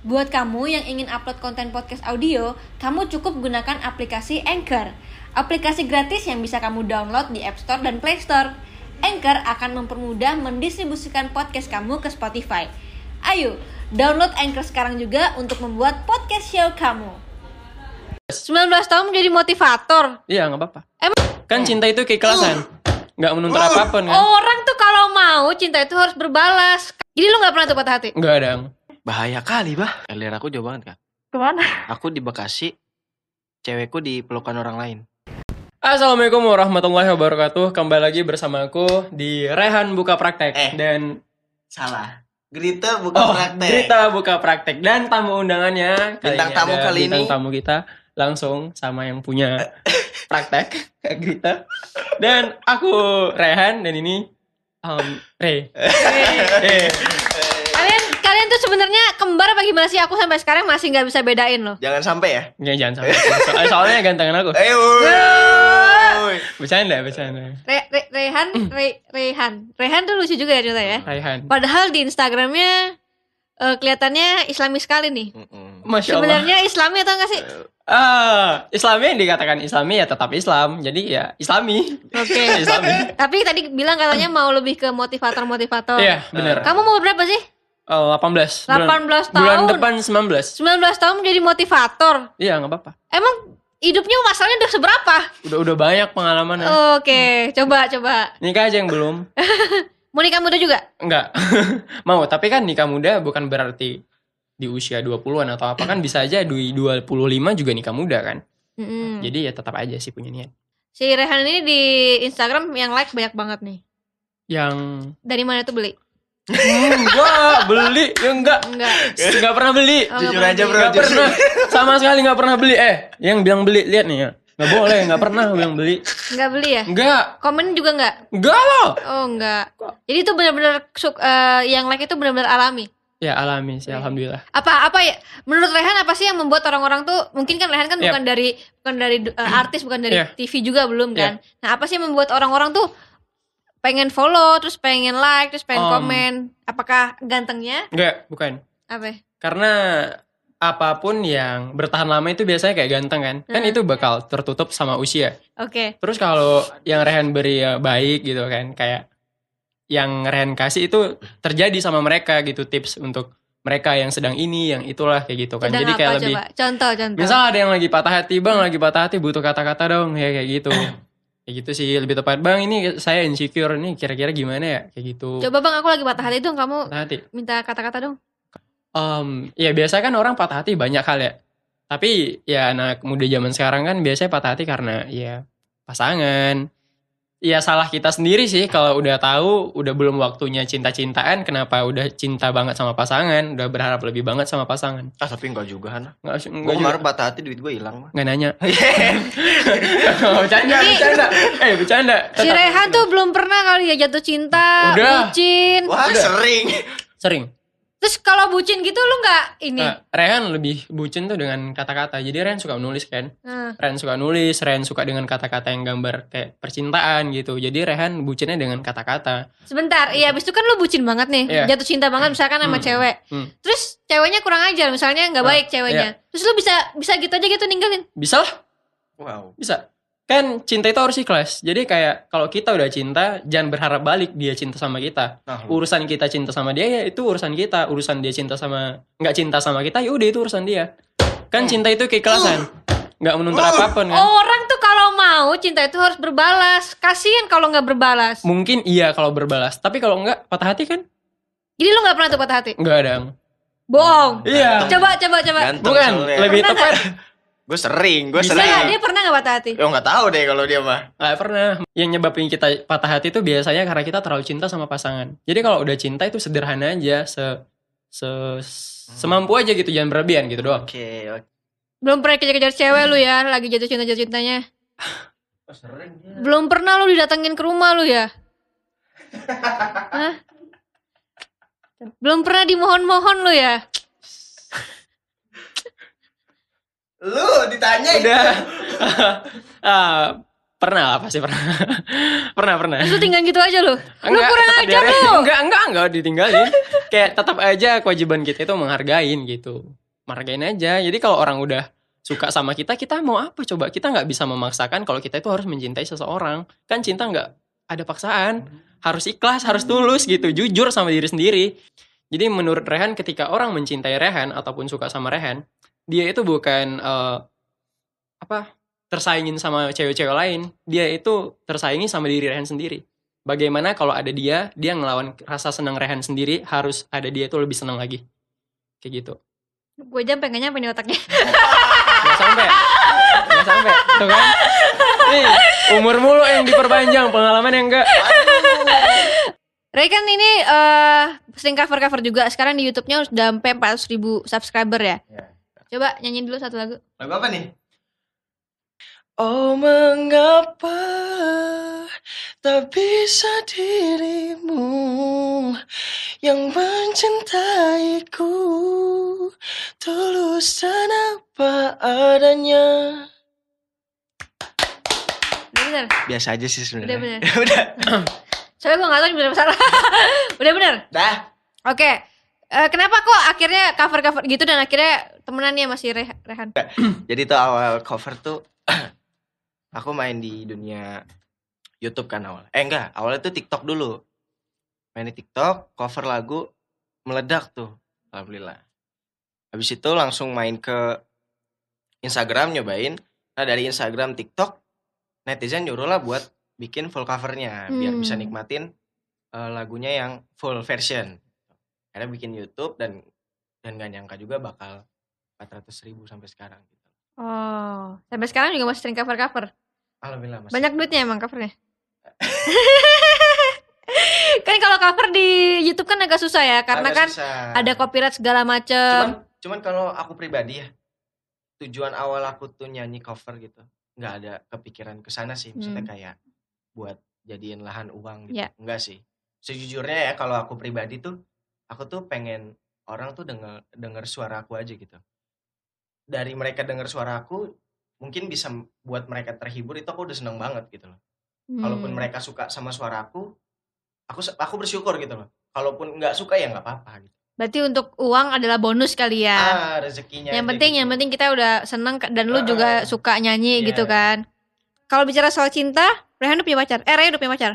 Buat kamu yang ingin upload konten podcast audio, kamu cukup gunakan aplikasi Anchor. Aplikasi gratis yang bisa kamu download di App Store dan Play Store. Anchor akan mempermudah mendistribusikan podcast kamu ke Spotify. Ayo, download Anchor sekarang juga untuk membuat podcast show kamu. 19 tahun menjadi motivator. Iya nggak apa-apa. Emang Kan cinta itu keikhlasan. Nggak menuntut apa pun kan? orang tuh kalau mau cinta itu harus berbalas. Jadi lu nggak pernah tuh patah hati? Nggak dong. Bahaya kali, bah. LDR aku jauh banget, Kak. Ke mana? Aku di Bekasi, cewekku di pelukan orang lain. Assalamualaikum warahmatullahi wabarakatuh. Kembali lagi bersama aku di Rehan Buka Praktek Eh. dan Salah. Grita bukan oh praktek. Grita Buka Praktek dan tamu undangannya kali Bintang tamu kali bintang ini. tamu kita langsung sama yang punya praktek Kak Grita dan aku Rehan dan ini um, Re. Eh, Kalian tuh sebenarnya kembar apa gimana sih? Aku sampai sekarang masih nggak bisa bedain loh. Jangan sampai ya. ya, jangan sampai. So- soalnya gantengan aku. Eh, woi. Bercanda, bercanda. Re, Re- Rehan, Re, Rehan, Rehan tuh lucu juga ya cerita ya. Raihan. Padahal di Instagramnya eh, kelihatannya Islami sekali nih. Masya Allah. Sebenarnya Islami atau enggak sih? Ah, Islami yang dikatakan Islami ya tetap Islam. Jadi ya Islami. Oke. Islami. Tapi tadi bilang katanya mau lebih ke motivator-motivator. Iya, benar. Kamu mau berapa sih? Oh, 18. 18 Bulan tahun. depan 19. 19 tahun menjadi motivator. Iya, nggak apa-apa. Emang hidupnya masalahnya udah seberapa? Udah udah banyak pengalaman. Oke, coba coba. Nikah aja yang belum. Mau nikah muda juga? Enggak. Mau, tapi kan nikah muda bukan berarti di usia 20-an atau apa kan bisa aja di 25 juga nikah muda kan. Mm-mm. Jadi ya tetap aja sih punya niat. Si Rehan ini di Instagram yang like banyak banget nih. Yang Dari mana tuh beli? Enggak beli ya enggak Enggak. enggak pernah beli Oh, Jujur aja, pernah bro. Nggak jujur. pernah sama sekali nggak pernah beli eh yang bilang beli lihat nih ya nggak boleh nggak pernah bilang beli Enggak beli ya? enggak Komen juga enggak? enggak loh Oh, enggak. Jadi itu benar-benar suk- eh, yang like itu benar-benar alami. ya alami sih Oke. alhamdulillah Apa apa ya? Menurut Rehan apa sih yang membuat orang-orang tuh mungkin kan Rehan kan Yap. bukan dari bukan dari eh, artis, bukan dari Iya. TV juga belum kan. Nah, apa sih yang membuat orang-orang tuh pengen follow, terus pengen like, terus pengen Om. komen? Apakah gantengnya? enggak bukan Apa? karena apa pun yang bertahan lama itu biasanya kayak ganteng kan kan Hmm. itu bakal tertutup sama usia Oke. terus kalau yang Rehan beri ya baik gitu kan kayak yang Rehan kasih itu terjadi sama mereka gitu tips untuk mereka yang sedang ini yang itulah kayak gitu kan Sedang jadi apa kayak lebih coba? Contoh, contoh. Misal ada yang lagi patah hati, bang lagi patah hati butuh kata-kata dong, ya kayak gitu. kayak gitu sih lebih tepat bang ini saya insecure nih kira-kira gimana ya kayak gitu. Coba Bang, aku lagi patah hati dong, kamu Patah hati. minta kata-kata dong. Em, ya biasa kan orang patah hati banyak hal ya. Tapi ya anak muda zaman sekarang kan biasanya patah hati karena ya pasangan. Ya salah kita sendiri sih kalau udah tahu udah belum waktunya cinta-cintaan kenapa udah cinta banget sama pasangan, udah berharap lebih banget sama pasangan. Ah, tapi enggak juga, Hana. Nggak, Gue nggak, juga. kemarin patah hati duit gue hilang, mah. nggak nanya. bercanda, bercanda. Eh, bercanda. Si Rehan tuh belum pernah kali ya jatuh cinta, Udah. bucin. Wah, Udah. sering. Sering. Terus kalau bucin gitu lu nggak ini? Nah, Rehan lebih bucin tuh dengan kata-kata. Jadi Rehan suka nulis kan. Nah, Rehan suka nulis, Rehan suka dengan kata-kata yang gambar kayak percintaan gitu. Jadi Rehan bucinnya dengan kata-kata. sebentar, iya abis itu kan lu bucin banget nih, Iya. jatuh cinta banget misalkan sama Hmm. cewek. Hmm. Terus ceweknya kurang ajar, misalnya nggak Ah, baik ceweknya. Terus lu bisa bisa gitu aja gitu ninggalin. Bisa lah, Wow. bisa. Kan cinta itu harus ikhlas. Jadi kayak kalau kita udah cinta, jangan berharap balik dia cinta sama kita. Nah. Urusan kita cinta sama dia ya itu urusan kita. Urusan dia cinta sama nggak cinta sama kita ya udah itu urusan dia. Kan cinta itu keikhlasan. Nggak menuntut apa pun kan. Orang tuh kalau mau cinta itu harus berbalas. Kasian kalau nggak berbalas. Mungkin iya kalau berbalas, tapi kalau enggak patah hati kan? Jadi lu nggak pernah tuh patah hati? Enggak dong. Bohong. Iya. Coba coba coba. Ganteng Bukan, soalnya. lebih tepat. Gue sering, gue Bisa Bisa nggak? sering. dia pernah nggak patah hati? Yo nggak tahu deh kalau dia mah. Nggak pernah. Yang nyebabin kita patah hati itu biasanya karena kita terlalu cinta sama pasangan. Jadi kalau udah cinta itu sederhana aja, se se semampu aja gitu, jangan berlebihan gitu doang. Oke, oke. Belum pernah kejar-kejar cewek lu ya, lagi jatuh cinta jatuh cintanya. Oh, sering ya. Belum pernah lu didatengin ke rumah lu ya? Hah? Belum pernah dimohon-mohon lu ya? Lu ditanya Udah. ah, Pernah lah pasti pernah. pernah pernah. Terus lu tinggal gitu aja lu. Lu kurang ajar diare- lu. Enggak, enggak, enggak ditinggalin. Kayak tetap aja kewajiban kita itu menghargain gitu. Menghargain aja. Jadi kalau orang udah suka sama kita, kita mau apa coba? Kita nggak bisa memaksakan kalau kita itu harus mencintai seseorang. Kan cinta nggak ada paksaan. Harus ikhlas, harus tulus gitu. Jujur sama diri sendiri. Jadi menurut Rehan ketika orang mencintai Rehan ataupun suka sama Rehan, dia itu bukan eh, apa tersaingin sama cewek-cewek lain. Dia itu tersaingi sama diri Rehan sendiri. Bagaimana kalau ada dia, dia ngelawan rasa senang Rehan sendiri, harus ada dia itu lebih senang lagi. Kayak gitu. Gue aja pengen nyampe nih otaknya. Nggak sampai. Nggak sampai. Tuh kan. Nih, umur mulu yang diperpanjang, pengalaman yang enggak. Ray kan ini eh sering cover-cover juga. Sekarang di YouTube-nya udah sampai 400 ribu subscriber ya. Ya. Coba nyanyiin dulu satu lagu. Lagu apa nih? Oh mengapa tak bisa dirimu yang mencintaiku tulus dan apa adanya. Udah bener. Biasa aja sih sebenarnya. Udah bener. Udah. Soalnya gue gak tau bener salah. Udah bener. Dah. Oke. Eh, kenapa kok akhirnya cover-cover gitu dan akhirnya temenan ya masih Re- Rehan? Jadi tuh awal cover tuh aku main di dunia YouTube kan awal. Eh enggak, awalnya tuh TikTok dulu. Main di TikTok, cover lagu meledak tuh. Alhamdulillah. Habis itu langsung main ke Instagram nyobain. Nah dari Instagram TikTok netizen nyuruh lah buat bikin full covernya biar Hmm. bisa nikmatin eh, lagunya yang full version. Karena bikin YouTube dan dan gak nyangka juga bakal 400 ribu sampai sekarang gitu. Oh, sampai sekarang juga masih sering cover-cover. Alhamdulillah masih. Banyak duitnya emang covernya. kan kalau cover di YouTube kan agak susah ya karena Agak kan susah. ada copyright segala Cuman, macem. cuman kalau aku pribadi ya, tujuan awal aku tuh nyanyi cover gitu, nggak ada kepikiran ke sana sih. Maksudnya Hmm. kayak buat jadiin lahan uang gitu. Ya. Enggak sih. Sejujurnya ya kalau aku pribadi tuh, aku tuh pengen orang tuh denger denger suara aku aja gitu. Dari mereka denger suara aku, mungkin bisa buat mereka terhibur itu aku udah seneng banget gitu loh. Kalaupun Hmm. mereka suka sama suara aku, aku aku bersyukur gitu loh. Kalaupun nggak suka ya nggak apa-apa gitu. Berarti untuk uang adalah bonus kali ya. Ah, rezekinya. yang penting gitu. yang penting kita udah seneng dan lu Ah, juga suka nyanyi Iya. gitu kan. Kalau bicara soal cinta, Rehan udah punya pacar. Eh, Ray udah punya pacar.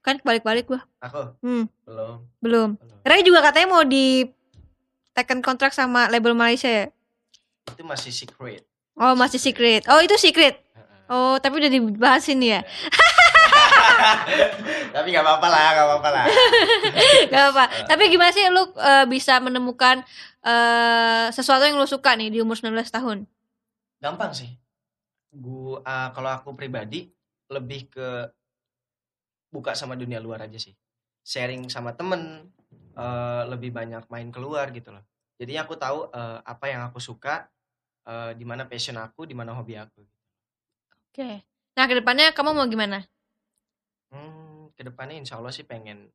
Kan balik-balik gua. Aku Hmm, belum. belum. Ray juga katanya mau di taken kontrak sama label Malaysia ya. Itu masih secret. Oh, masih secret. Oh, itu secret. Oh, tapi udah dibahas ini ya. Tapi nggak apa-apa lah, nggak apa-apa lah. Gak apa. Tapi gimana sih lu eh, bisa menemukan eh, sesuatu yang lu suka nih di umur 19 tahun? Gampang sih. Gua ah, kalau aku pribadi lebih ke buka sama dunia luar aja sih. Sharing sama temen, eh, lebih banyak main keluar gitu loh. Jadinya aku tahu eh, apa yang aku suka, eh, di mana passion aku, di mana hobi aku. Oke. Nah, ke depannya kamu mau gimana? Hmm, ke depannya insya Allah sih pengen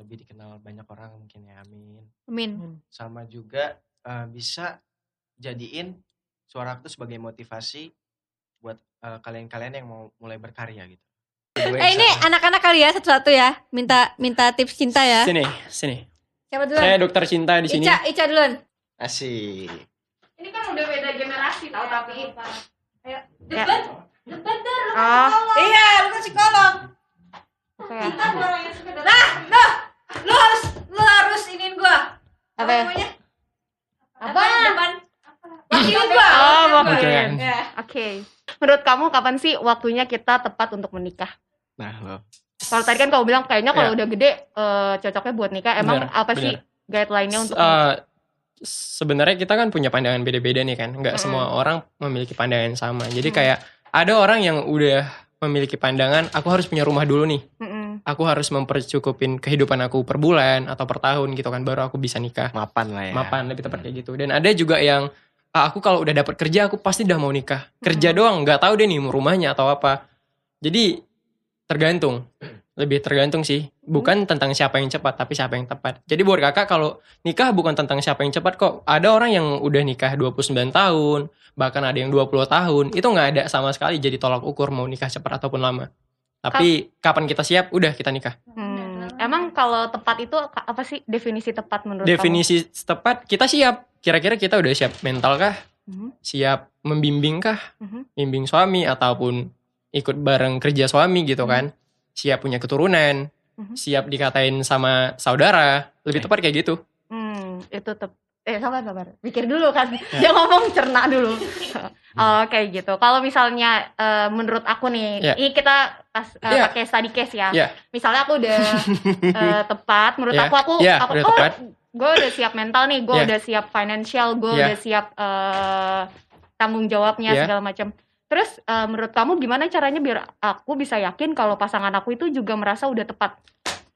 lebih dikenal banyak orang mungkin ya, amin. Amin. sama juga eh, bisa jadiin suara aku tuh sebagai motivasi buat eh, kalian-kalian yang mau mulai berkarya gitu. Eh ini anak-anak kali ya satu-satu ya. Minta minta tips cinta ya. Sini, sini. Siapa duluan? Saya dokter cinta di sini. Ica, Ica duluan. Asik. Ini kan udah beda generasi tahu tapi. Ayo. Ya. Debat. Debat dah. lu kan Oh. Iya, lu kan psikolog. Kita orang yang suka debat. Nah, nah. Lu harus lu harus iniin gua. Apa ya? namanya? Apa? Depan. Wakilin gua. Oh. Oke. Menurut kamu kapan sih waktunya kita tepat untuk menikah? Nah, lo. Kalau tadi kan kamu bilang kayaknya kalau Ya. udah gede eh, cocoknya buat nikah. Emang Benar, apa sih guideline-nya untuk Eh, sebenarnya kita kan punya pandangan beda-beda nih kan. Nggak Mm-mm. semua orang memiliki pandangan yang sama. Jadi Mm. kayak ada orang yang udah memiliki pandangan, aku harus punya rumah dulu nih. Mm-mm. Aku harus mempercukupin kehidupan aku per bulan atau per tahun gitu kan baru aku bisa nikah. mapan lah ya. Mapan lebih tepat kayak gitu. Dan ada juga yang "Ah, aku kalau udah dapat kerja aku pasti udah mau nikah. Kerja Mm. doang, nggak tahu deh nih mau rumahnya atau apa. Jadi tergantung. Lebih tergantung sih. Bukan tentang siapa yang cepat, tapi siapa yang tepat. Jadi buat kakak kalau nikah bukan tentang siapa yang cepat kok. Ada orang yang udah nikah 29 tahun, bahkan ada yang 20 tahun. Itu nggak ada sama sekali jadi tolak ukur mau nikah cepat ataupun lama. Tapi kapan kita siap, udah kita nikah. Hmm, Emang kalau tepat itu apa sih definisi tepat menurut Definisi tepat, kita siap. Kira-kira kita udah siap mental kah? kamu? Mhm, Siap membimbing kah? mhm. Bimbing suami ataupun ikut bareng kerja suami gitu kan? Siap punya keturunan, Mhm. siap dikatain sama saudara. Lebih tepat kayak gitu. Hmm, itu tep eh sabar sabar pikir dulu kan dia ngomong cerna dulu oh, kayak gitu kalau misalnya eh, menurut aku nih Iya. ini kita pas eh, Iya. pakai study case ya Iya. misalnya aku udah eh, tepat menurut Iya. aku aku Iya, aku udah oh, tepat. gue udah siap mental nih gue Iya. udah siap financial gue Iya. udah siap eh, tanggung jawabnya Iya. segala macam terus eh, menurut kamu gimana caranya biar aku bisa yakin kalau pasangan aku itu juga merasa udah tepat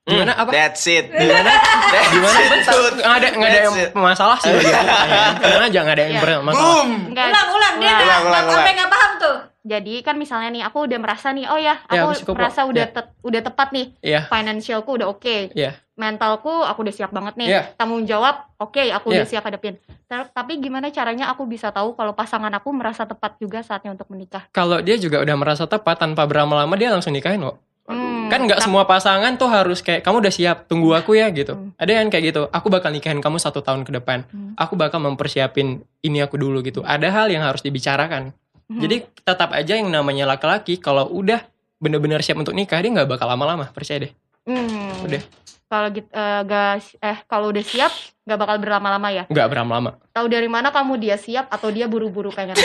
Gimana Hmm, apa? That's it. Gimana? That's Gimana? it, dude. Nggak ada nggak ada yang it. masalah sih. Tenang aja nggak ada yang Iya. bermasalah. Boom. Enggak, Ulang, ulang, dia Ulang, nggak ulang, sampai ulang. nggak paham tuh. Jadi kan misalnya nih aku udah merasa nih oh ya Ya, aku cukup, merasa udah Ya. te- udah tepat nih Iya. financialku udah oke Iya. mentalku aku udah siap banget nih Iya. tanggung jawab oke aku udah Iya. siap hadapin Ter- tapi gimana caranya aku bisa tahu kalau pasangan aku merasa tepat juga saatnya untuk menikah Kalau dia juga udah merasa tepat tanpa berlama-lama dia langsung nikahin kok. Hmm, Kan nggak semua pasangan tuh harus kayak kamu udah siap, tunggu aku ya gitu. Hmm. Ada yang kayak gitu, aku bakal nikahin kamu satu tahun ke depan. Hmm. Aku bakal mempersiapin ini aku dulu gitu. Ada hal yang harus dibicarakan. Hmm. Jadi tetap aja yang namanya laki-laki kalau udah bener-bener siap untuk nikah dia nggak bakal lama-lama percaya deh. Hmm. Udah. kalau gitu eh, gas eh kalau udah siap nggak bakal berlama-lama ya Nggak berlama-lama. tahu dari mana kamu dia siap atau dia buru-buru kayaknya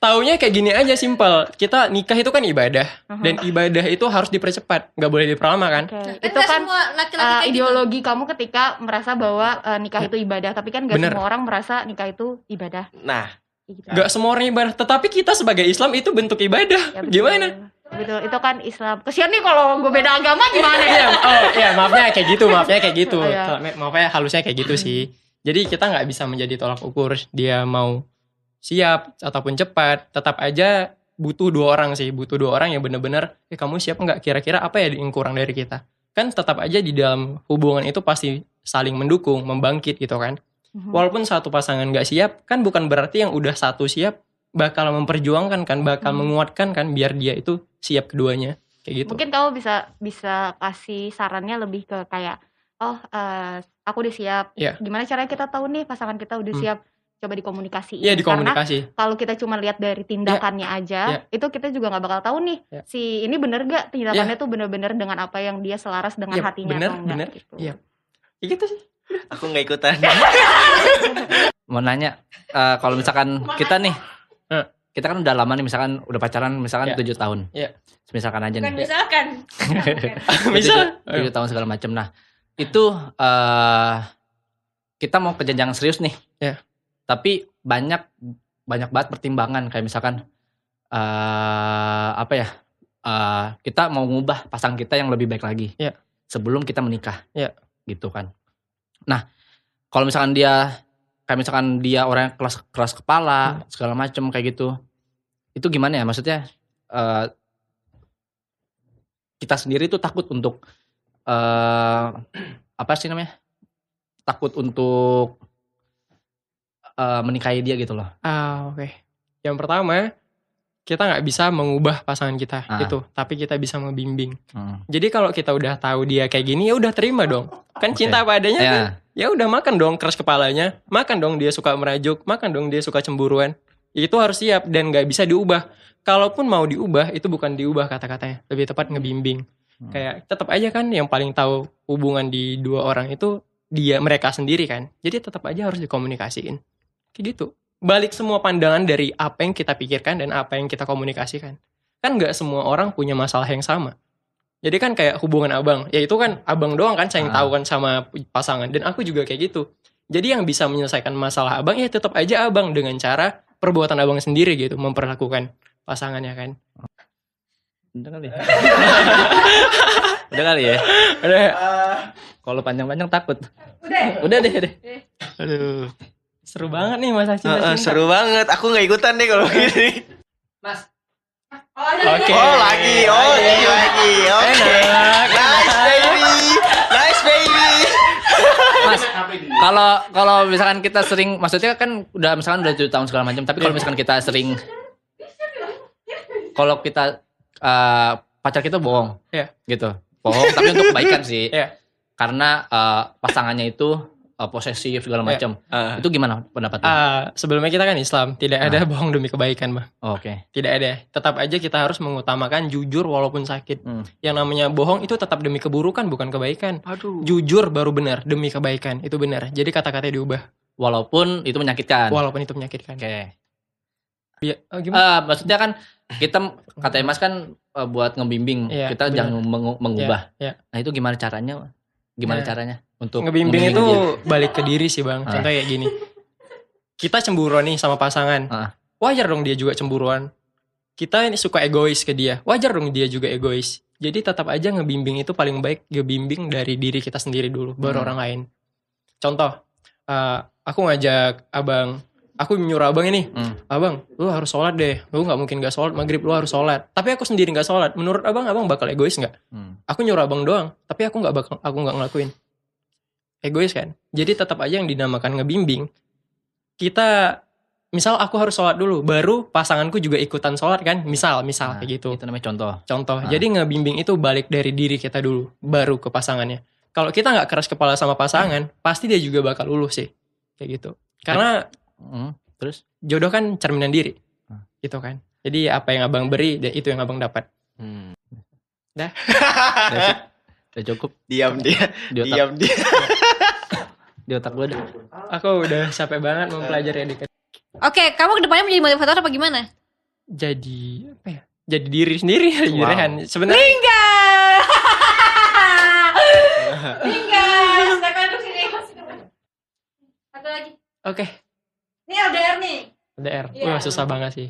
Taunya kayak gini aja simpel. Kita nikah itu kan ibadah Mhm. dan ibadah itu harus dipercepat, nggak boleh diperlama kan? Oke. Dan itu kan semua laki-laki eh, kayak gitu. ideologi kamu ketika merasa bahwa eh, nikah itu ibadah tapi kan gak Bener. semua orang merasa nikah itu ibadah Nah, Gitu. Nggak semua orang ibadah, tetapi kita sebagai Islam itu bentuk ibadah. Ya, betul. Gimana? betul itu kan Islam kesian nih kalau gue beda agama gimana Iya, ya oh iya maafnya kayak gitu, maafnya kayak gitu. Oh, iya. Maafnya halusnya kayak gitu sih. Jadi kita nggak bisa menjadi tolak ukur dia mau siap ataupun cepat. Tetap aja butuh dua orang sih, butuh dua orang yang bener-bener, eh kamu siap nggak? Kira-kira apa ya yang kurang dari kita? Kan tetap aja di dalam hubungan itu pasti saling mendukung, membangkit gitu kan. Mhm. Walaupun satu pasangan nggak siap, kan bukan berarti yang udah satu siap bakal memperjuangkan kan, bakal Hmm. menguatkan kan biar dia itu siap keduanya. Kayak gitu. mungkin kamu bisa bisa kasih sarannya lebih ke kayak oh eh, aku udah siap Iya. gimana caranya kita tahu nih pasangan kita udah Hmm. siap coba dikomunikasiin Iya karena dikomunikasi. kalau kita cuma lihat dari tindakannya aja Iya. itu kita juga nggak bakal tahu nih Iya. si ini bener gak tindakannya tuh bener-bener dengan apa yang dia selaras dengan Iya, hatinya bener, atau enggak bener. gitu. Iya. Kayak gitu sih. Aku nggak ikutan. mau nanya eh, kalau misalkan kita nih Eh. kita kan udah lama nih misalkan udah pacaran misalkan Iya. tujuh tahun Iya. misalkan aja Bukan nih misalkan. Bisa. tujuh tahun segala macam nah itu eh kita mau ke jenjang serius nih Iya. tapi banyak banyak banget pertimbangan kayak misalkan eh apa ya eh kita mau ngubah pasang kita yang lebih baik lagi Iya. sebelum kita menikah Iya. gitu kan nah kalau misalkan dia kayak misalkan dia orang yang keras keras kepala segala macem kayak gitu itu gimana ya? Maksudnya eh kita sendiri tuh takut untuk eh apa sih namanya? Takut untuk eh, menikahi dia gitu loh. Ah, oke. Yang pertama, kita nggak bisa mengubah pasangan kita Ah. itu, tapi kita bisa membimbing. Hmm. Jadi kalau kita udah tahu dia kayak gini, ya udah terima dong. Kan Oke. cinta apa adanya ya kan? Ya udah makan dong keras kepalanya, makan dong dia suka merajuk, makan dong dia suka cemburuan. Itu harus siap dan nggak bisa diubah. Kalaupun mau diubah, itu bukan diubah kata-katanya, lebih tepat ngebimbing. Hmm. Kayak tetap aja kan yang paling tahu hubungan di dua orang itu dia mereka sendiri kan. Jadi tetap aja harus dikomunikasiin. Kayak gitu. Balik semua pandangan dari apa yang kita pikirkan dan apa yang kita komunikasikan. Kan nggak semua orang punya masalah yang sama. Jadi kan kayak hubungan abang, ya itu kan abang doang kan saya yang Ah. tahu kan sama pasangan dan aku juga kayak gitu. Jadi yang bisa menyelesaikan masalah abang ya tetap aja abang dengan cara perbuatan abang sendiri gitu memperlakukan pasangannya kan. udah kali ya udah kali ya Udah, kalau panjang-panjang takut Udah. udah deh deh aduh, seru banget nih masa cinta Heeh, seru banget. Aku nggak ikutan deh kalau gini. Mas, Oke. Oh lagi, oh lagi, lagi. Oke. Enak. Nice baby, nice baby. Mas, kalau kalau misalkan kita sering, maksudnya kan udah misalkan udah tujuh tahun segala macam, tapi kalau misalkan kita sering, kalau kita eh, pacar kita bohong, Iya. gitu, bohong, tapi untuk kebaikan sih, Iya. karena eh, pasangannya itu eh, posesif segala macam, Ah. itu gimana pendapatnya? Ah, sebelumnya kita kan Islam, tidak ada bohong demi kebaikan, Bang. Oke, Tidak ada. Tetap aja kita harus mengutamakan jujur walaupun sakit. Hmm. Yang namanya bohong itu tetap demi keburukan bukan kebaikan. Aduh. Jujur baru benar demi kebaikan. Itu benar. Jadi kata-katanya diubah walaupun itu menyakitkan. walaupun itu menyakitkan. Oke. Iya, oh, gimana? Eh, maksudnya kan kita kata Mas kan eh, buat ngebimbing, Iya, kita benar. jangan mengu- mengubah. Iya, Nah itu gimana caranya? Gimana Nah, caranya untuk Ngebimbing itu dia? balik ke diri sih, Bang. Ah. Contoh kayak gini. Kita cemburu nih sama pasangan. Ah. Wajar dong dia juga cemburuan. Kita ini suka egois ke dia. Wajar dong dia juga egois. Jadi tetap aja ngebimbing itu paling baik ngebimbing dari diri kita sendiri dulu, baru Hmm. orang lain. Contoh, eh, aku ngajak abang, aku nyuruh abang ini, Hmm. abang, lu harus sholat deh. Lu nggak mungkin gak sholat, maghrib lu harus sholat. Tapi aku sendiri nggak sholat. Menurut abang, abang bakal egois nggak? Hmm. Aku nyuruh abang doang, tapi aku nggak bakal, aku nggak ngelakuin. Egois kan? Jadi tetap aja yang dinamakan ngebimbing. Kita, misal aku harus sholat dulu, baru pasanganku juga ikutan sholat kan? Misal, misal Nah, kayak gitu. Itu namanya contoh. Contoh. Ah. Jadi ngebimbing itu balik dari diri kita dulu, baru ke pasangannya. Kalau kita nggak keras kepala sama pasangan, pasti dia juga bakal luluh sih, kayak gitu. Karena Hmm. Terus? jodoh kan cerminan diri, Ah. gitu kan. Jadi apa yang abang beri, dan itu yang abang dapat. Hmm. Udah sih? Udah cukup diam dia, di otak, diam dia. di otak gue deh. Aku udah capek banget mempelajari adik Oke, kamu ke depannya menjadi motivator apa gimana? jadi apa ya? Jadi diri sendiri Wow. Rehan. Sebenarnya Tinggal. Tinggal. Silakan duduk sini. Satu lagi. oke, Ini LDR nih. LDR. Iya. Wah, susah banget sih.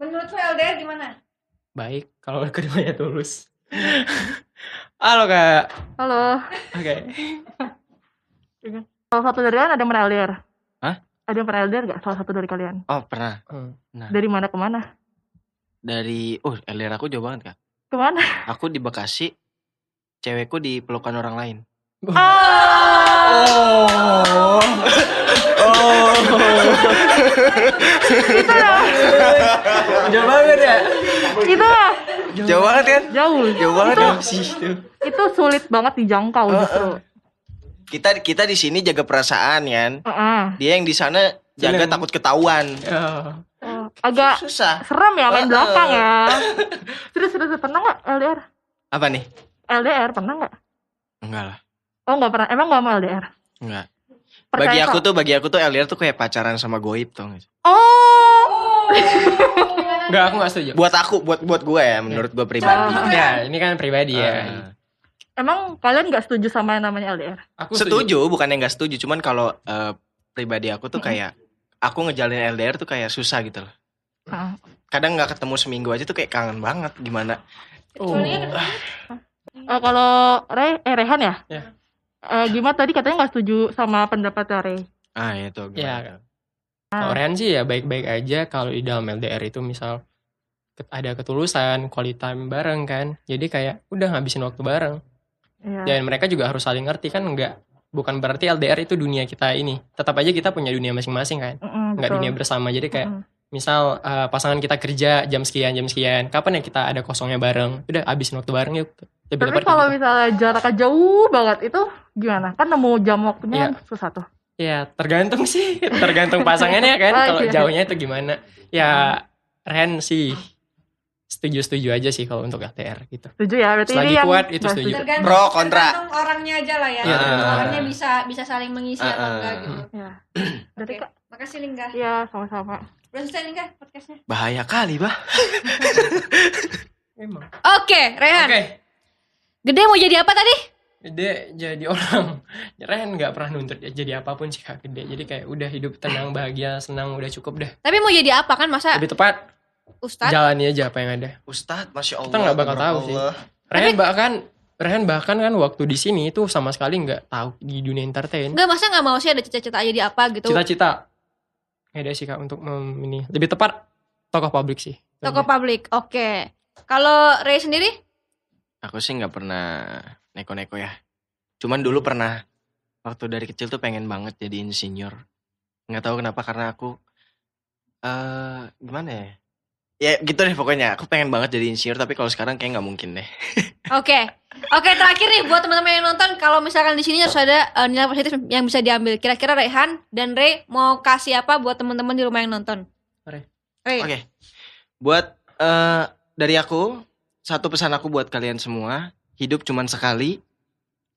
Menurut lo LDR gimana? Baik kalau keduanya tulus. Halo Kak. Halo. Oke. Salah satu dari kalian ada yang pernah LDR? Hah? Ada yang pernah LDR gak? Salah satu dari kalian? Oh pernah. Hmm. Nah Dari mana ke mana? dari, oh LDR aku jauh banget kak. Ke mana? Aku di Bekasi, cewekku di pelukan orang lain. Oh. Oh. itu loh. Jauh banget ya. itu loh. Jauh banget kan? Jauh. Jauh banget Itu, ya. Sih itu. itu sulit banget dijangkau justru. Kita kita di sini jaga perasaan kan. Heeh. Dia yang di sana jaga Film. takut ketahuan. Oh. Oh, agak Susah. serem ya main Heeh. belakang ya. Terus terus pernah nggak LDR? Apa nih? LDR pernah nggak? Enggak lah. Oh nggak pernah. Emang nggak mau LDR? Enggak. Percaya bagi aku kok. tuh bagi aku tuh LDR tuh kayak pacaran sama goib tuh. Oh. Enggak, aku gak setuju. Buat aku, buat buat gue ya, menurut gue pribadi. Ya, ini kan pribadi ya. Ah. Emang kalian nggak setuju sama yang namanya LDR? Aku setuju, bukan yang nggak setuju, cuman kalau eh, pribadi aku tuh kayak aku ngejalin LDR tuh kayak susah gitu loh. Heeh. Kadang nggak ketemu seminggu aja tuh kayak kangen banget gimana. Oh. Eh, kalau Re, eh Rehan ya? Ya. Eh, gimana tadi katanya nggak setuju sama pendapat Re? Ah itu Ya. gimana? Kalau Rehan sih ya baik-baik aja kalau di dalam LDR itu misal ada ketulusan, quality time bareng kan. Jadi kayak udah ngabisin waktu bareng. Iya. Dan mereka juga harus saling ngerti kan enggak bukan berarti LDR itu dunia kita ini. Tetap aja kita punya dunia masing-masing kan. Mm-mm, Enggak betul. dunia bersama. Jadi kayak Mm-mm. Misal eh, pasangan kita kerja jam sekian jam sekian, kapan ya kita ada kosongnya bareng? Udah habisin waktu bareng yuk. Lebih Tapi kalau gitu. misalnya jaraknya jauh banget itu gimana? Kan nemu jam waktunya Iya. kan susah tuh. Ya tergantung sih, tergantung pasangannya kan. Oh, Kalau iya. jauhnya itu gimana? Ya Ren sih setuju-setuju aja sih kalau untuk LDR gitu. Setuju ya? Berarti Selagi ini yang kuat, itu nggak setuju. Tergantung, Pro, kontra. tergantung orangnya aja lah ya. Tergantung orangnya orang. bisa bisa saling mengisi atau Ah, enggak gitu. Ya. Berarti Oke. Makasih Lingga. ya sama-sama. Udah selesai Lingga podcastnya. Bahaya kali bah. Emang. Oke, Rehan. Oke. Gede mau jadi apa tadi? Gede jadi orang. Ren nggak pernah nuntut ya jadi apa pun sih kak gede. Jadi kayak udah hidup tenang, bahagia, senang, udah cukup deh. Tapi mau jadi apa kan masa Lebih tepat Ustadz? jalani aja apa yang ada. Ustadz, masya Allah. Kita nggak bakal tahu sih. tabarakallah. Ren bahkan Ren bahkan kan waktu di sini itu sama sekali nggak tahu di dunia entertain. Enggak masa nggak mau sih ada cita-cita jadi apa gitu. Cita-cita ada sih kak untuk mem- ini. Lebih tepat tokoh publik sih. Toko publik. Oke. Kalau Ray sendiri? Aku sih nggak pernah neko-neko ya. Cuman dulu pernah waktu dari kecil tuh pengen banget jadi insinyur. Nggak tahu kenapa karena aku eh gimana ya? Ya gitu deh pokoknya. Aku pengen banget jadi insinyur tapi kalau sekarang kayak nggak mungkin deh. Oke. Oke, terakhir nih buat teman-teman yang nonton kalau misalkan di sini harus ada eh, nilai positif yang bisa diambil. Kira-kira Rehan dan Ray mau kasih apa buat teman-teman di rumah yang nonton? Ray. Ray. Oke. Buat eh dari aku satu pesan aku buat kalian semua, hidup cuman sekali.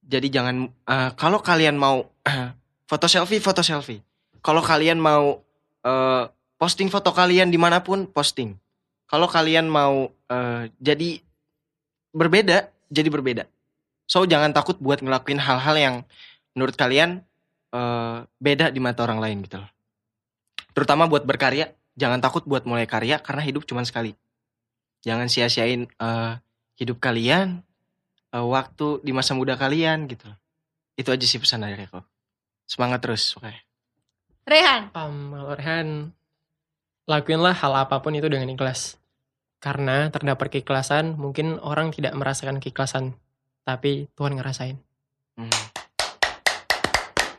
Jadi jangan eh, kalau kalian mau foto selfie, foto selfie. Kalau kalian mau eh, posting foto kalian di mana pun, posting. Kalau kalian mau eh, jadi berbeda, jadi berbeda. So jangan takut buat ngelakuin hal-hal yang menurut kalian eh, beda di mata orang lain gitu loh. Terutama buat berkarya, jangan takut buat mulai karya karena hidup cuma sekali. Jangan sia-siain eh, hidup kalian, eh, waktu di masa muda kalian gitu. loh. Itu aja sih pesan dari aku. Semangat terus, oke. Rehan. Um, Rehan, lakuinlah hal apa pun itu dengan ikhlas. Karena terdapat keikhlasan, mungkin orang tidak merasakan keikhlasan, tapi Tuhan ngerasain.